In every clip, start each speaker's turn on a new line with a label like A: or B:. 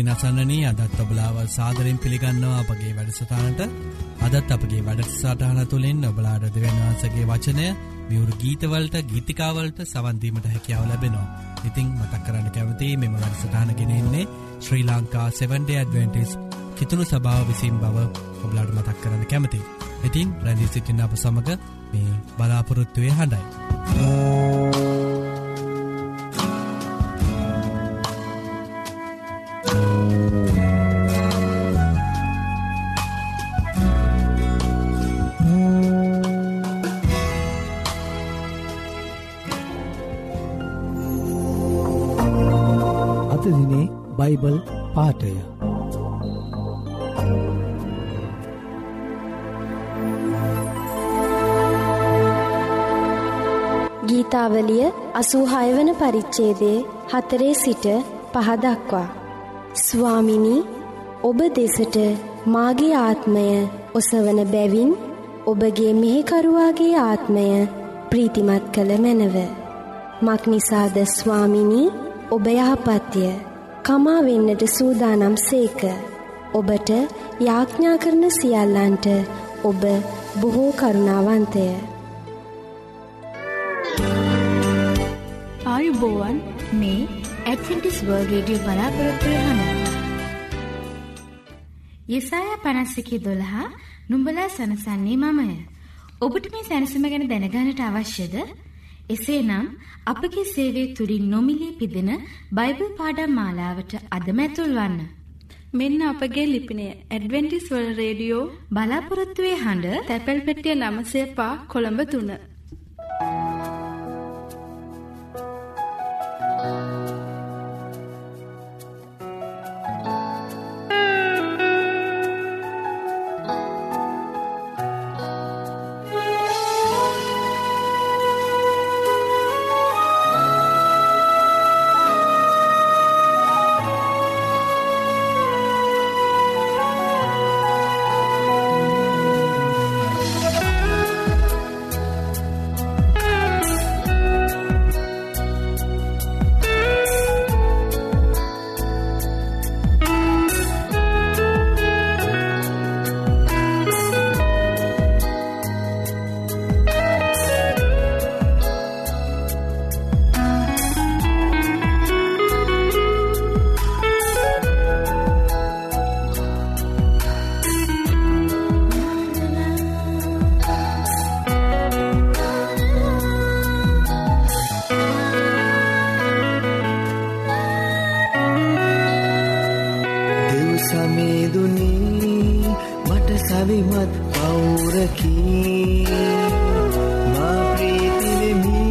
A: ඉතින් අසන්නනී අදත් ඔබලාව සාදරෙන් පිළිගන්නවා අපගේ වැඩසටානට අදත් අපගේ වැඩසටාන තුළින් ඔබලාඩ දෙවන්වන්සගේ වචනය මියවරු ගීතවලට ගීතිකාවලට සවන්දීමට හැකියාව ලැබෙනවා. ඉතිං මතක් කරන්න කැවති මෙම වැඩසටානගෙනෙන්නේ ශ්‍රී ලංකා 7ඩ ඇඩවෙන්ටිස් කිතුුණු සභාව විසින් බව ඔබලාඩ මතක් කරන්න කැමති. ඉතින් රැඳී සිටින්න අප සමඟ මේ බලාපොරොත්තුවය හඬයි.
B: අතදිනේ
C: ගීතාවලිය අසූහයවන පරිච්චේදේ හතරේ සිට පහදක්වා. ස්වාමිනි ඔබ දෙසට මාගේ ආත්මය ඔසවන බැවින් ඔබගේ මෙහෙකරුවාගේ ආත්මය ප්‍රීතිමත් කළ මැනව. මක්නිසාද ස්වාමිනී ඔබ යහපත්ය කමා වෙන්නට සූදානම් සේක. ඔබට යාඥා කරන සියල්ලන්ට ඔබ බොහෝ කරුණාවන්තය.
D: ආයුබෝවන් මේ ඇඩවෙන්ටිස් වර්ල් රේඩියෝ බලාපොරොත්වය හඬයි
E: යෙසායා පනස්සකි දොළහා නුඹලා සනසන්නේ මමය. ඔබට මේ සැනසම ගැන දැනගානට අවශ්‍යද? එසේනම් අපගේ සේවය තුළින් නොමිලේ පිදෙන බයිබල් පාඩම් මාලාවට අදම ඇතුල් වන්න.
F: මෙන්න අපගේ ලිපිනය ඇඩවෙන්ටිස් වල රේඩියෝ
E: බලාපොරොත්තුවේ හඬ
F: තැපැල් පෙටිය නමසේ පා කොළඹ තුන්න.
G: දෙව් පවුරකී මා ප්‍රීතිවෙමි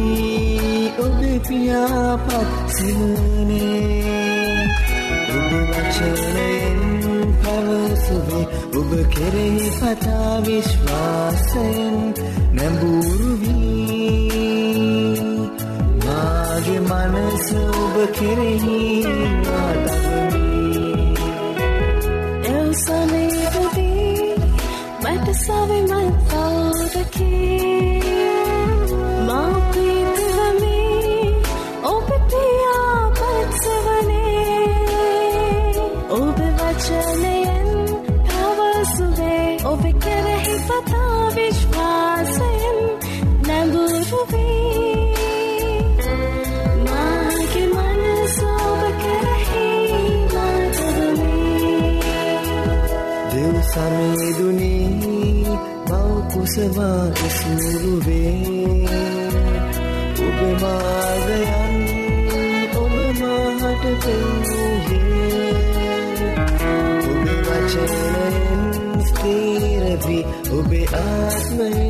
G: ඔබ පියාපත් සිවනේ ඔබ වචනයෙන් පැවසුවේ ඔබ කෙරෙහි පතා විශ්වාසයෙන් නැඹුරුවී මාගේ මනස ඔබ කෙරෙහි වාදවමී
F: ඔබ කෙරෙහි පතා විශ්වාසයෙන් නැඹුරුවී. මාගේ මනස ඔබ කෙරෙහි මාතවමී
G: දෙව් සමේදුනී මව් කුසවා ඉසුරුවේ ඔබ මාර්ගයන් ඔබ මාහට පෙන්වූයේ ඔබ වචනයෙන් ස්ථීර වී ඔබේ ආත්මයෙන්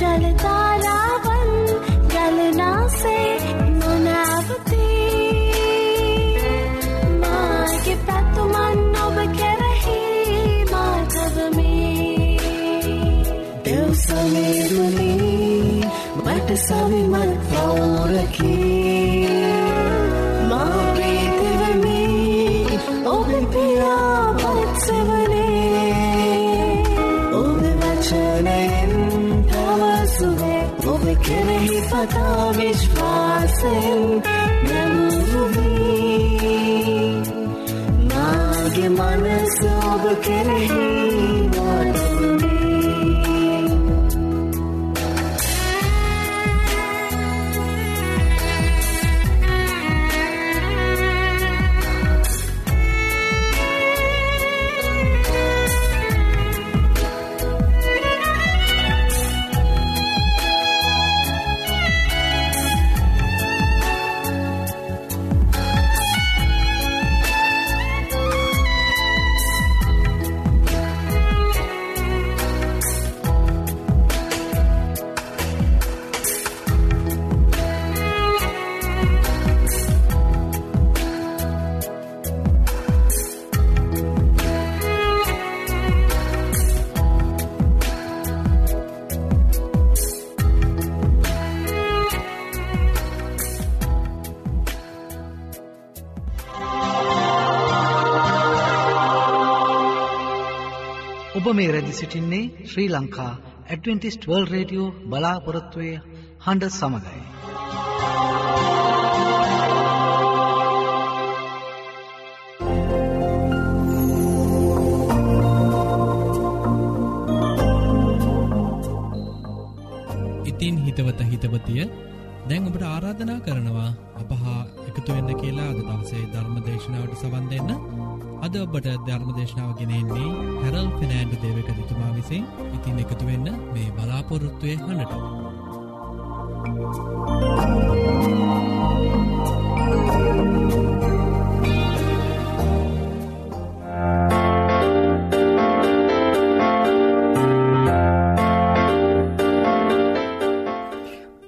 G: चलता විශ්වාසයෙන් නැමුරුවී මාගේ මනස ඔබ කෙරෙහි
H: ඔබ මේ රැදි සිටින්නේ Sri Lanka Adventist world radio බලාපොරොත්තුවය හඬ සමඟයි.
A: ඉතින් හිතවත හිතවතිය දැන් ඔබට ආරාධනා කරනවා අපහා එකතු වෙන්න කියලා අද දවසේ ධර්ම දේශනාවට සවන් දෙන්න අද ඔබට ධර්ම දේශනාව ගෙනෙන්නේ හැරල් ෆිනෑන්ඩු දේවක දිතුමා විසින් ඉතින් එකතු වෙන්න මේ බලාපොරොත්තුවය හඬට.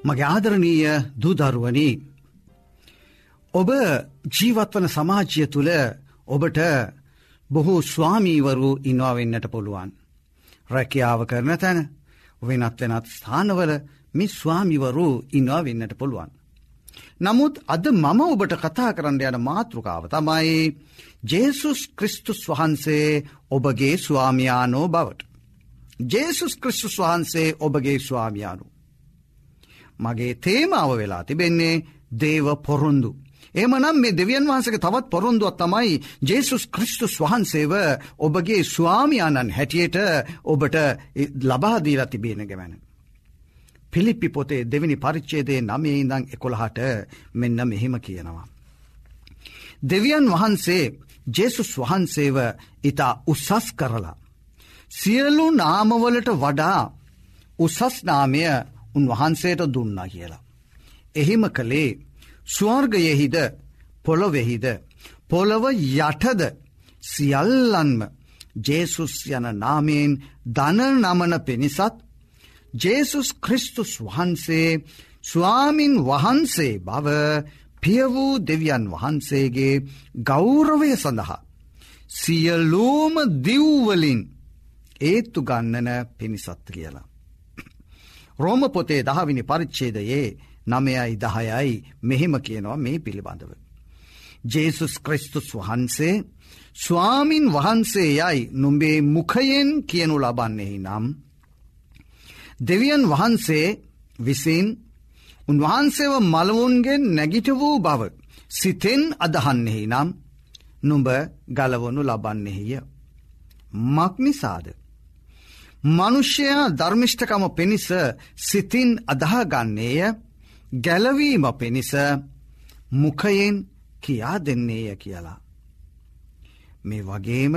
I: මගේ ආදරණීය දූදරුවනි ඔබ ජීවත්වන සමාජය තුළ ඔබට බොහෝ ස්වාමීවරු ඉන්නවා වෙන්නට පුළුවන්. රැකියාව කරන තැන වෙනත් වෙනත් ස්ථානවල මේ ස්වාමිවරු ඉන්නවා වෙන්නට පුළුවන්. නමුත් අද මම ඔබට කතා කරන්න යන මාතෘකාව තමයි ජේසුස් ක්‍රිස්තුස් වහන්සේ ඔබගේ ස්වාමියානෝ බවට. ජේසුස් ක්‍රිස්තුස් වහන්සේ ඔබගේ ස්වාමියානු. මගේ තේමාව වෙලා තිබෙන්නේ දේව පොරොන්දු. එමනම් මේ දෙවියන් වහන්සගේ තවත් පොරොන්දුවත් තමයි ජේසුස් ක්‍රිස්තුස් වහන්සේව ඔබගේ ස්වාමියාණන් හැටියට ඔබට ලබාදීලා තිබේන ගැවැන. පිලිප්පි පොතේ දෙවිනි පරිච්චේදේ නමේ ඉඳං එකොළහට මෙන්න මෙහෙම කියනවා. දෙවියන් වහන්සේ ජේසුස් වහන්සේව ඉතා උසස් කරලා. සියලු නාමවලට වඩා උසස් නාමය උන්වහන්සේට දුන්නා කියලා. එහිම කළේ ස්වර්ගයෙහිද පොළොවෙහිද පොළොව යටද සියල්ලන්ම ජේසුස් යන නාමයෙන් දන නමන පිණිසත් ජේසුස් ක්‍රිස්තුස් වහන්සේ ස්වාමින් වහන්සේ බව පිය වූ දෙවියන් වහන්සේගේ ගෞරවය සඳහා. සියලූම දිව්වලින් ඒත්තු ගන්නන පිණිසත් කියලා. රෝම පොතේ දහවිනි පරිච්චේදයේ නමයයි දහයයි මෙහෙම කියනවා මේ පිළිබඳව. ජේසුස් ක්‍රිස්තුස් වහන්සේ ස්වාමින් වහන්සේ යයි නුම්බේ මුඛයෙන් කියනු ලබන්නෙහි නම්. දෙවියන් වහන්සේ විසින් උන්වහන්සේව මළවුන්ගෙන් නැගිට වූ බව සිතෙන් අදහන්නෙහි නම් නුඹ ගලවනු ලබන්නෙහිය. මක් නිසාද. මනුෂ්‍යයා ධර්මිෂ්ඨකම පිණිස සිතින් අදහගන්නේය ගැලවීම පිණිස මුඛයෙන් කියා දෙන්නේය කියලා. මේ වගේම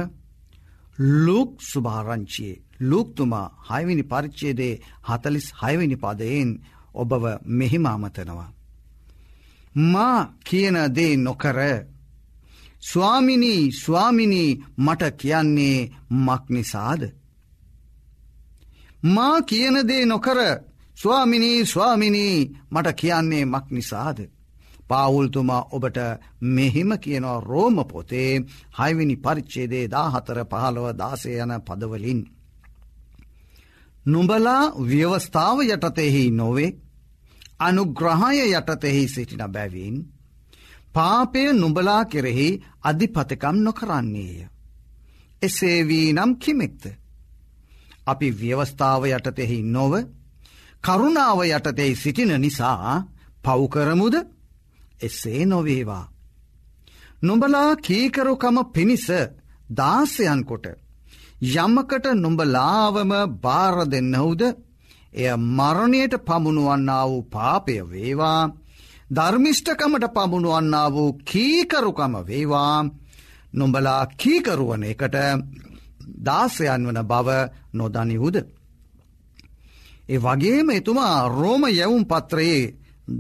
I: ලුක් සුභාරංචියයේ ලුක්තුමා හයවිනි පරිච්චේදේ හතලිස් හයවිනි පදයෙන් ඔබව මෙහිම අමතනවා. මා කියන දේ නොකර ස්වාමිනී ස්වාමිනී මට කියන්නේ මක් නිසාද. මා කියන දේ නොකර ස්වාමිනී ස්වාමිනී මට කියන්නේ මක් නිසාද. පාවුල්තුමා ඔබට මෙහිම කියනවා රෝම පොතේ හයිවිනි පරිච්චේදේ දා හතර පහළව දාසය යන පදවලින්. නුඹලා ව්‍යවස්ථාව යටතෙහි නොවේ අනුග්‍රහය යටතෙහි සිටින බැවින් පාපය නුඹලා කෙරෙහි අධිපතකම් නොකරන්නේය. එසේ වී නම් කිමෙක්ද. අපි ව්‍යවස්ථාව යටතෙහි නොව කරුණාව යටතෙහි සිටින නිසා පව්කරමුද එසේ නොවේවා. නුඹලා කීකරුකම පිණිස දාසයන්කොට යමකට නුඹලාවම භාර දෙන්නහුද එය මරණයට පමුණුවන්නා වූ පාපය වේවා ධර්මිෂ්ඨකමට පමුණුවන්නා වූ කීකරුකම වේවා නොඹලා කීකරුවන එකට දාසයන් වන බව නොදනිවුද. ඒ වගේම එතුමා රෝම යැවුම් පත්‍රයේ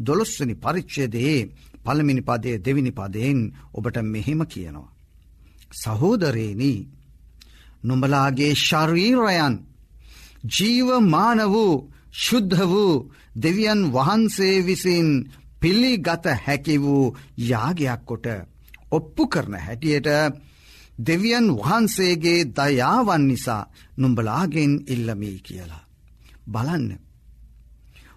I: දොළොස්වනි පරිච්චයදයේ පළමිනි පදය දෙවිනි පදයෙන් ඔබට මෙහෙම කියනවා. සහෝදරේනී නුඹලාගේ ශරීරයන් ජීවමාන වූ ශුද්ධ වූ දෙවියන් වහන්සේ විසින් පිල්ලිගත හැකි වූ යාගයක් කොට ඔප්පු කරන හැටියට දෙවියන් වහන්සේගේ දයාවන් නිසා නුම්ඹලාගෙන් ඉල්ලමී කියලා. බලන්න.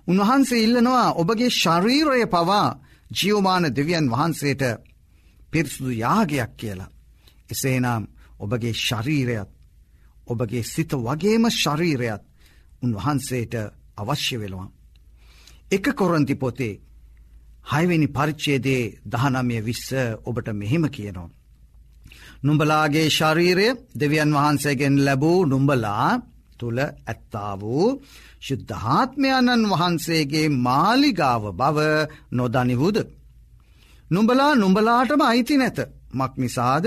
I: උන්වහන්සේ ඉල්ලනවා ඔබගේ ශරීරය පවා ජියවමාන දෙවියන් වහන්සේට පිරිසුදු යාගයක් කියලා. එසේනම් ඔබගේ ශරීරයත් ඔබගේ සිත වගේම ශරීරයත් උන්වහන්සේට අවශ්‍ය වෙලවා. එක කොරන්ති පොතේ හයිවෙනි පරිච්චේදේ දහනමය විස්ස ඔබට මෙහෙම කියනවා. නුඹලාගේ ශරීරය දෙවියන් වහන්සේගෙන් ලැබූ නුම්ඹලා තුළ ඇත්තා වූ ශුද්ධාත්මයණන් වහන්සේගේ මාලිගාව බව නොදනිවුද. නුඹලා නුඹලාටම අයිති නැත මක් නිසාද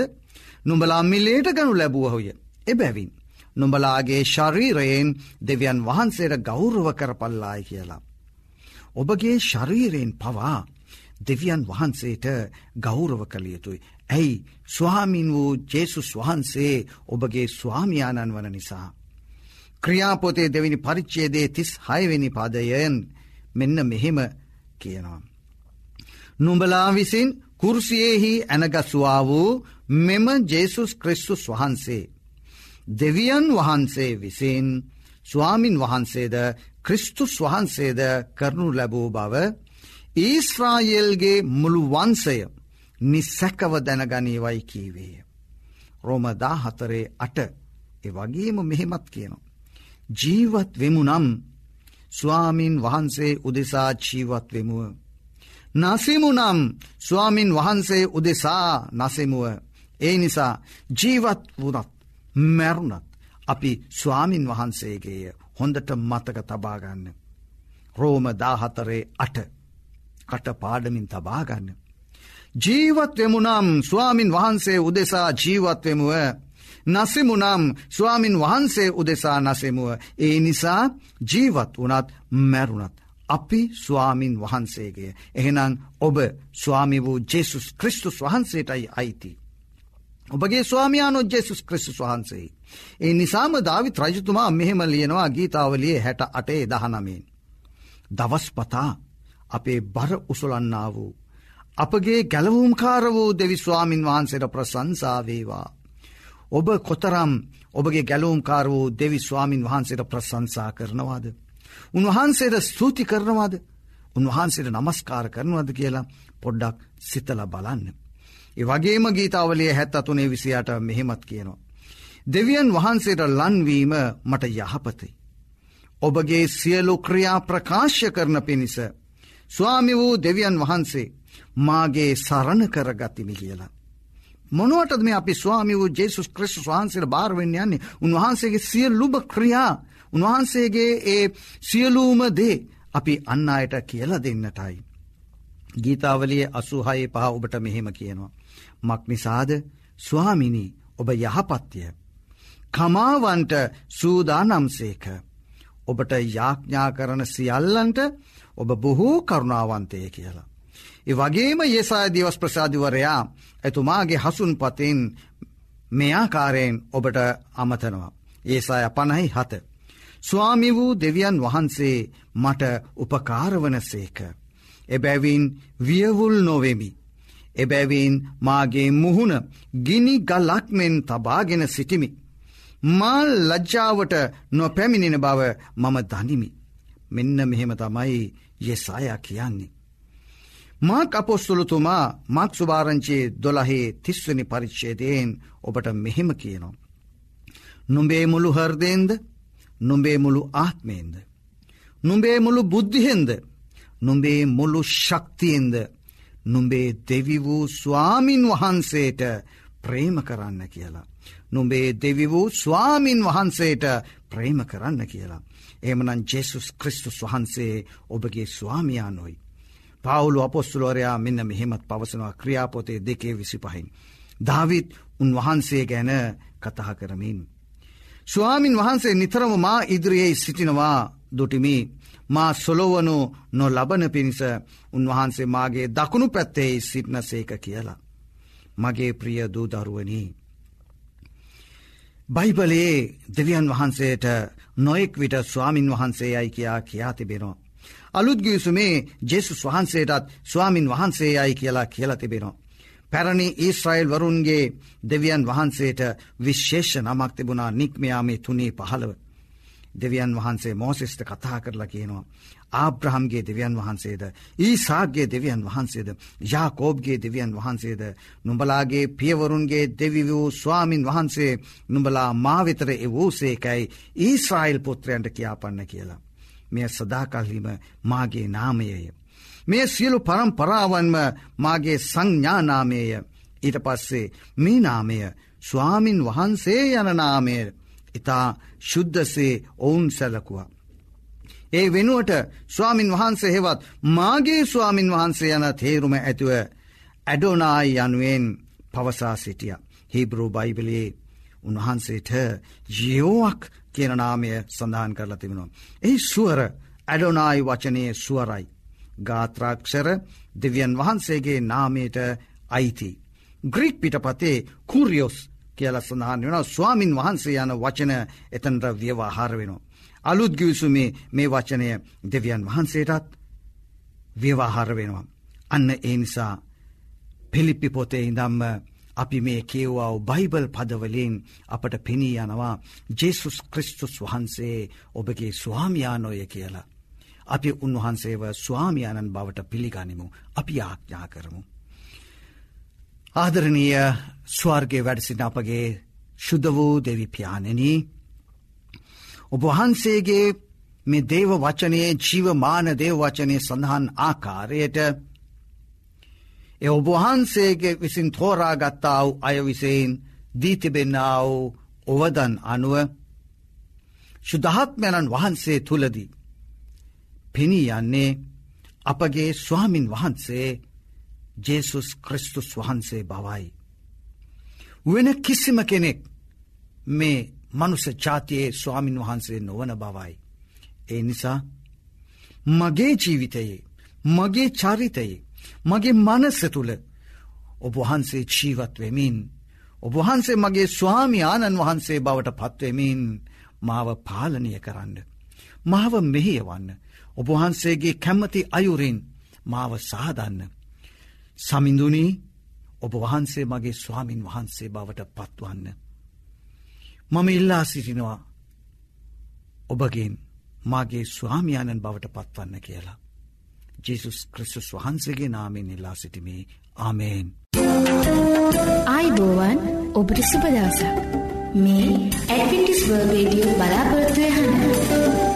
I: නුඹලා මිල්ලේට ගනු ලැබුවහොය එබැවින්. නුඹලාගේ ශරීරයෙන් දෙවියන් වහන්සේට ගෞරව කරපල්ලායි කියලා. ඔබගේ ශරීරයෙන් පවා දෙවියන් වහන්සේට ගෞරව කළ යුතුයි. ඇයි ස්වාමින් වූ ජේසුස් වහන්සේ ඔබගේ ස්වාමියාණන් වන නිසා. ක්‍රියාපොතේ දෙවිනි පරිච්චේදේ තිස් හයවෙනි පදයන් මෙන්න මෙහෙම කියනවා. නුඹලා විසින් කුර්සියෙහි ඇනගස්වා වූ මෙම ජේසුස් ක්‍රිස්තුස් වහන්සේ. දෙවියන් වහන්සේ විසින් ස්වාමින් වහන්සේද ක්‍රිස්තුස් වහන්සේද කරනු ලැබූ බව ඊස්ත්‍රායෙල්ගේ මුළු වන්සය නිසැකව දැනගනීවයි කීවේය. රෝමදා හතරේ අට එ වගේම මෙහෙමත් කියනවා. ජීවත් වෙමු නම් ස්වාමීන් වහන්සේ උදෙසා ජීවත් වෙමුව. නසිමු නම් ස්වාමින් වහන්සේ උදෙසා නසෙමුව. ඒ නිසා ජීවත් වනත් මැරුණත් අපි ස්වාමින් වහන්සේගේය හොඳට මතක තබාගන්න. රෝම දාහතරේ අට කට පාඩමින් තබාගන්න. ජීවත් වෙමුනම් ස්වාමින් වහන්සේ උදෙසා ජීවත්වෙමුව නසිමුනම් ස්වාමින් වහන්සේ උදෙසා නසෙමුව ඒ නිසා ජීවත් වනත් මැරුණත් අපි ස්වාමින් වහන්සේගේ එහෙනම් ඔබ ස්වාමි වූ ජෙසුස් ක්‍රිස්තුස් වහන්සේටයි අයිති. ඔබගේ ස්වාමයානො ජෙසුස් ක්‍රිස්තුස් වහන්සේ. ඒ නිසාම ධවිත් රජතුමා මෙහෙම ලියනවා ගීතාවලිය හැට අටේ දහනමෙන්. දවස් පතා අපේ බර උසුලන්නා වූ. අපගේ ගැලවුම්කාර වූ දෙවිස්වාමින් වහන්සේට ප්‍රසංසාවේවා. ඔබ කොතරම් ඔබගේ ගැලවුම්කාර වූ දෙවිස්වාමින් වහන්සේට ප්‍රසංසා කරනවාද. උන්වහන්සේට ස්තුති කරනවාද උන්වහන්සේට නමස්කාර කරනවද කියලා පොඩ්ඩක් සිතල බලන්න. ඒ වගේම ගීතාවලිය හැත් අතුනේ විසියට මෙහෙමත් කියනවා. දෙවියන් වහන්සේට ලන්වීම මට යහපතයි. ඔබගේ සියලු ක්‍රියා ප්‍රකාශ්‍ය කරන පිණිස. ස්වාමි වූ දෙවියන් වහන්සේ මාගේ සරණ කර ගතිමි කියලා. මොනුවටද මේ අපි ස්වාමි වූ ජේසුස් ක්‍රිස්තු වහන්සේට භාරවෙන්න යන්නේ උන්වහන්සේගේ සිය ලුබ ක්‍රියා උන්වහන්සේගේ ඒ සියලූම දේ අපි අන්න අයට කියල දෙන්නටයි. ගීතාවලිය අසුහයේ පහ ඔබට මෙහෙම කියනවා. මක් නිසාද ස්වාමිනි ඔබ යහපත්ය. කමාවන්ට සූදානම්සේක. ඔබට යාඥා කරන සියල්ලන්ට ඔබ බොහෝ කරුණාවන්තය කියලා. ඒ වගේම ඒසාය දිවස් ප්‍රසාධිවරයා ඇතුමාගේ හසුන් පතින් මෙයාකාරයෙන් ඔබට අමතනවා. ඒසාය පණහි හත. ස්වාමි වූ දෙවියන් වහන්සේ මට උපකාරවන සේක. එබැවින් වියවුල් නොවෙමි. එබැවින් මාගේ මුහුණ ගිනි ගලක්මෙන් තබාගෙන සිටිමි. මල් ලජ්ජාවට නොපැමිණෙන බව මම දනිමි. මෙන්න මෙහෙම තමයි යෙසායා කියන්නේ. මාක් අපොස්තුළුතුමා මක් සුභාරංචයේ දොළහේ තිස්වනි පරිච්චේදයෙන් ඔබට මෙහෙම කියනවා. නුඹේ මුළු හර්දයෙන්ද නුඹේ මුළු ආත්මයෙන්ද. නුඹේ මුළු බුද්ධිහෙන්ද නුඹේ මුළු ශක්තියෙන්ද නුඹේ දෙවි වූ ස්වාමින් වහන්සේට ප්‍රේම කරන්න කියලා. නුඹේ දෙවි වූ ස්වාමින් වහන්සේට ප්‍රේම කරන්න කියලා. එමනන් ජෙසුස් ක්‍රිස්තුස් වහන්සේ ඔබගේ ස්වාමයා නොයි. පවුලු අපොස්තුලෝරයා මෙන්න මෙහෙමත් පවසනවා ක්‍රියාපොතේ දෙකේ විසි පහින්. දවිත් උන්වහන්සේ ගැන කතහ කරමින්. ස්වාමින් වහන්සේ නිතරම මා ඉදිරියේ සිටිනවා දුටිමි. මා සොලොවනු නො ලබන පිණිස උන්වහන්සේ මාගේ දකුණු පැත්තේ සිටින සේක කියලා. මගේ ප්‍රිය දූදරුවනී. බයිබලයේ දෙවියන් වහන්සේට නොෙක් විට ස්වාමින් වහන්සේ යයි කියා කියා තිබෙනවා. අලුත්ගිවිසුමේ ජෙසුස් වහන්සේටත් ස්වාමින් වහන්සේ යයි කියලා කියලා තිබෙනවා. පැරණි ඊස්්‍රයිල් වරුන්ගේ දෙවියන් වහන්සේට විශේෂ නමක් තිබුණා නික්මයාමේ තුනේ පහළව. දෙවියන් වහන්සේ මෝසෙස්ට කතා කරලා කියනවා. ආබ්‍රහම්ගේ දෙවියන් වහන්සේද. ඊසාගේ දෙවියන් වහන්සේද. යාකෝබ්ගේ දෙවියන් වහන්සේද. නුඹලාගේ පියවරුන්ගේ දෙවි වූ ස්වාමින් වහන්සේ නුඹලා මාවිතර එවූසේකැයි ඊස්රයිල් පුත්‍රයන්ට කියාපන්න කියලා. මෙය සදාකල්හිම මාගේ නාමයය. මේ සියලු පරම්පරාවන්ම මාගේ සංඥානාමේය ඊට පස්සේ මේ නාමය ස්වාමින් වහන්සේ යන නාමය ඉතා ශුද්ධසේ ඔවුන් සැලකුවා. ඒ වෙනුවට ස්වාමින් වහන්සේ හෙවත් මාගේ ස්වාමින් වහන්සේ යන තේරුම ඇතුව ඇඩෝනායි යනුවෙන් පවසා සිටිය. හිබ්‍රෝ බයිබලයේ උන්වහන්සේට ජියෝවක් කියන නාමය සඳහන් කරලා තිබෙනවා. එහි සුවර ඇඩෝනායි වචනයේ සුවරයි. ගාත්‍රාක්ෂර දෙවියන් වහන්සේගේ නාමයට අයිති. ග්‍රීක් පිටපතේ කුරියෝස් කියල සඳහන් වෙන ස්වාමින් වහන්සේ යන වචන එතන්ට ව්‍යවාහාර වෙනවා. අලුත් ගිවිසුමේ මේ වචනය දෙවියන් වහන්සේටත් ව්‍යවාහාර වෙනවා. අන්න ඒ නිසා පිලිප්පි පොතේ ඉදම්ම අපි මේ කියව්වාව බයිබල් පදවලින් අපට පෙනී යනවා ජෙසුස් ක්‍රිස්තුස් වහන්සේ ඔබගේ ස්වාමියානෝය කියලා. අපි උන්වහන්සේව ස්වාමියාණන් බවට පිළිගනිමු අපි ආඥා කරමු. ආදරණීය ස්වර්ගය වැඩසින අපගේ ශුද්ධ වූ දෙවිපාණනී ඔබ වහන්සේගේ මේ දේව වචනයේ ජීවමාන දේව වචනය සඳහන් ආකාරයට එ ඔබවහන්සේගේ විසින් තෝරාගත්තා වූ අය විසයෙන් දීතිබෙන්න්නා වූ ඔවදන් අනුව ශුදහත්මයණන් වහන්සේ තුළදී. පෙනී යන්නේ අපගේ ස්වාමින් වහන්සේ ජේසුස් ක්‍රිස්තුස් වහන්සේ බවයි. වෙන කිසිම කෙනෙක් මේ මනුස ජාතියේ ස්වාමින් වහන්සේ නොවන බවයි. ඒ නිසා මගේ ජීවිතයේ මගේ චරිතයේ මගේ මනස්ස තුළ ඔබවහන්සේ ජීවත් වෙමින් ඔබවහන්සේ මගේ ස්වාමි ආනන් වහන්සේ බවට පත්වමින් මාව පාලනය කරන්න. මාව මෙහියවන්න ඔබවහන්සේගේ කැම්මති අයුරින් මාව සාදන්න. සමිඳුනී ඔබවහන්සේ මගේ ස්වාමින් වහන්සේ බවට පත්වන්න. මම ඉල්ලා සිටිනවා ඔබගෙන් මාගේ ස්වාමියාණන් බවට පත්වන්න කියලා. ජෙසුස් ක්‍රිස්තුස් වහන්සේගේ නාමෙන් ඉල්ලා සිටිමේ ආමේන්.
D: ආයිබෝවන් ඔබට සුපදවසක්. මේ ඇඩවිටිස් වර්ගේඩියෝ බලාපොරත්තුවය හන්න.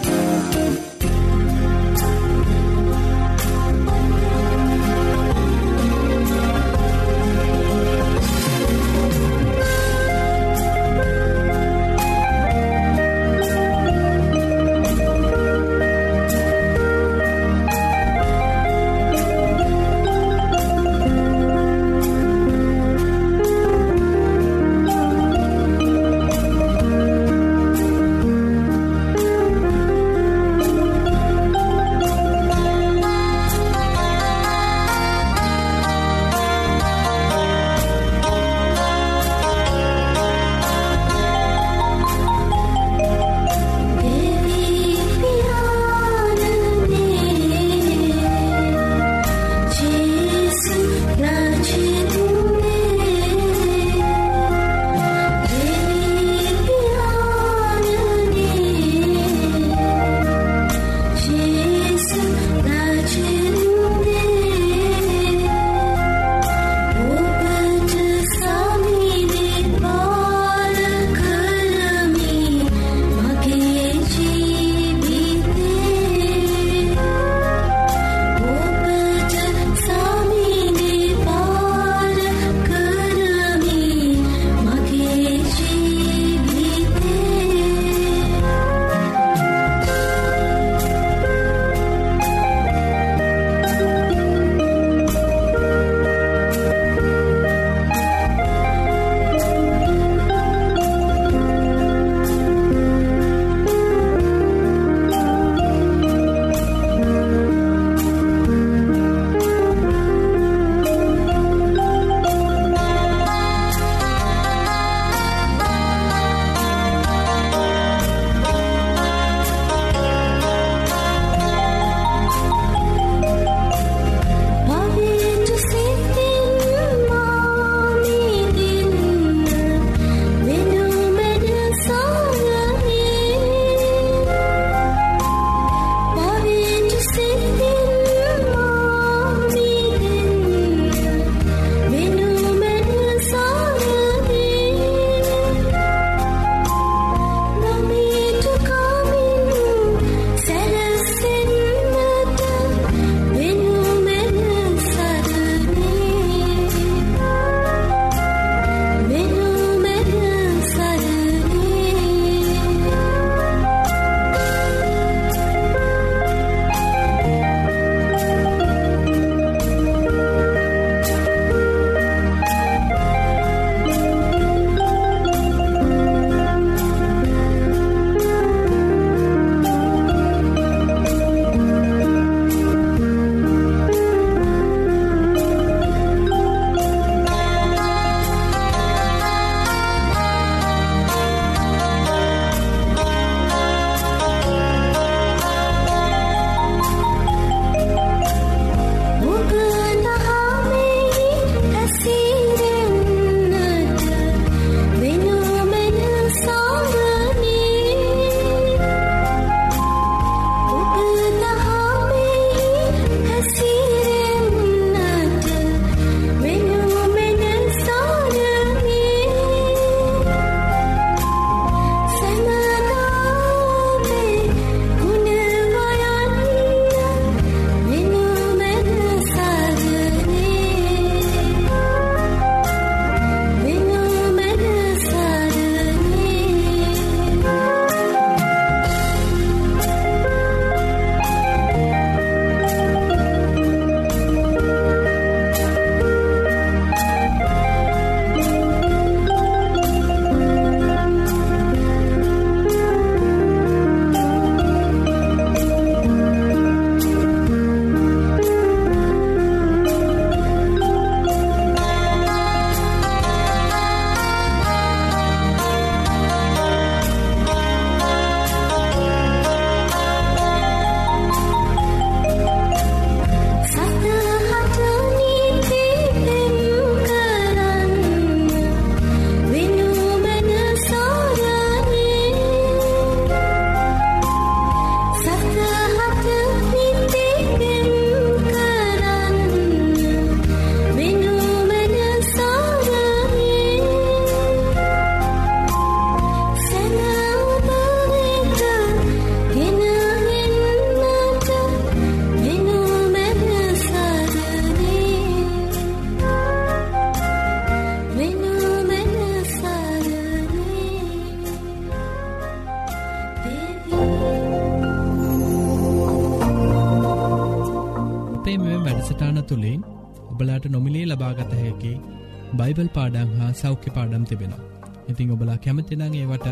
A: සෞඛ්‍ය පාඩම් තිබෙනවා. ඉතිං ඔබලා කැමතිනං ඒවට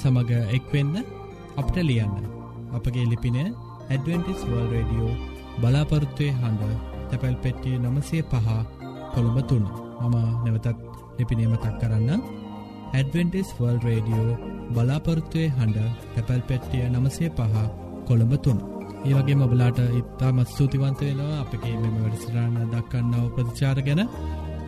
A: සමඟ එක්වෙන්න අපට ලියන්න. අපගේ ලිපින ඇඩවෙන්ටිස් වර්ල් රඩියෝ බලාපොරත්තුවය හඬ තැපැල් පෙට්ටිය නමසේ පහ කොළඹ තුන්න මම නැවතත් ලිපිනේම තක් කරන්න ඇඩවෙන්ටිස් වර්ල් රඩියෝ බලාපොරත්තුවය හඬ තැපැල් පෙට්ටිය නමසේ පහ කොළඹ තුන්න ඒවගේ මබලාට ඉත්තා මත් ස්තුතිවන්ත වෙනවා අපගේ මෙම වැඩසිරාණ දක්කන්නාව ප්‍රතිචාර ගැන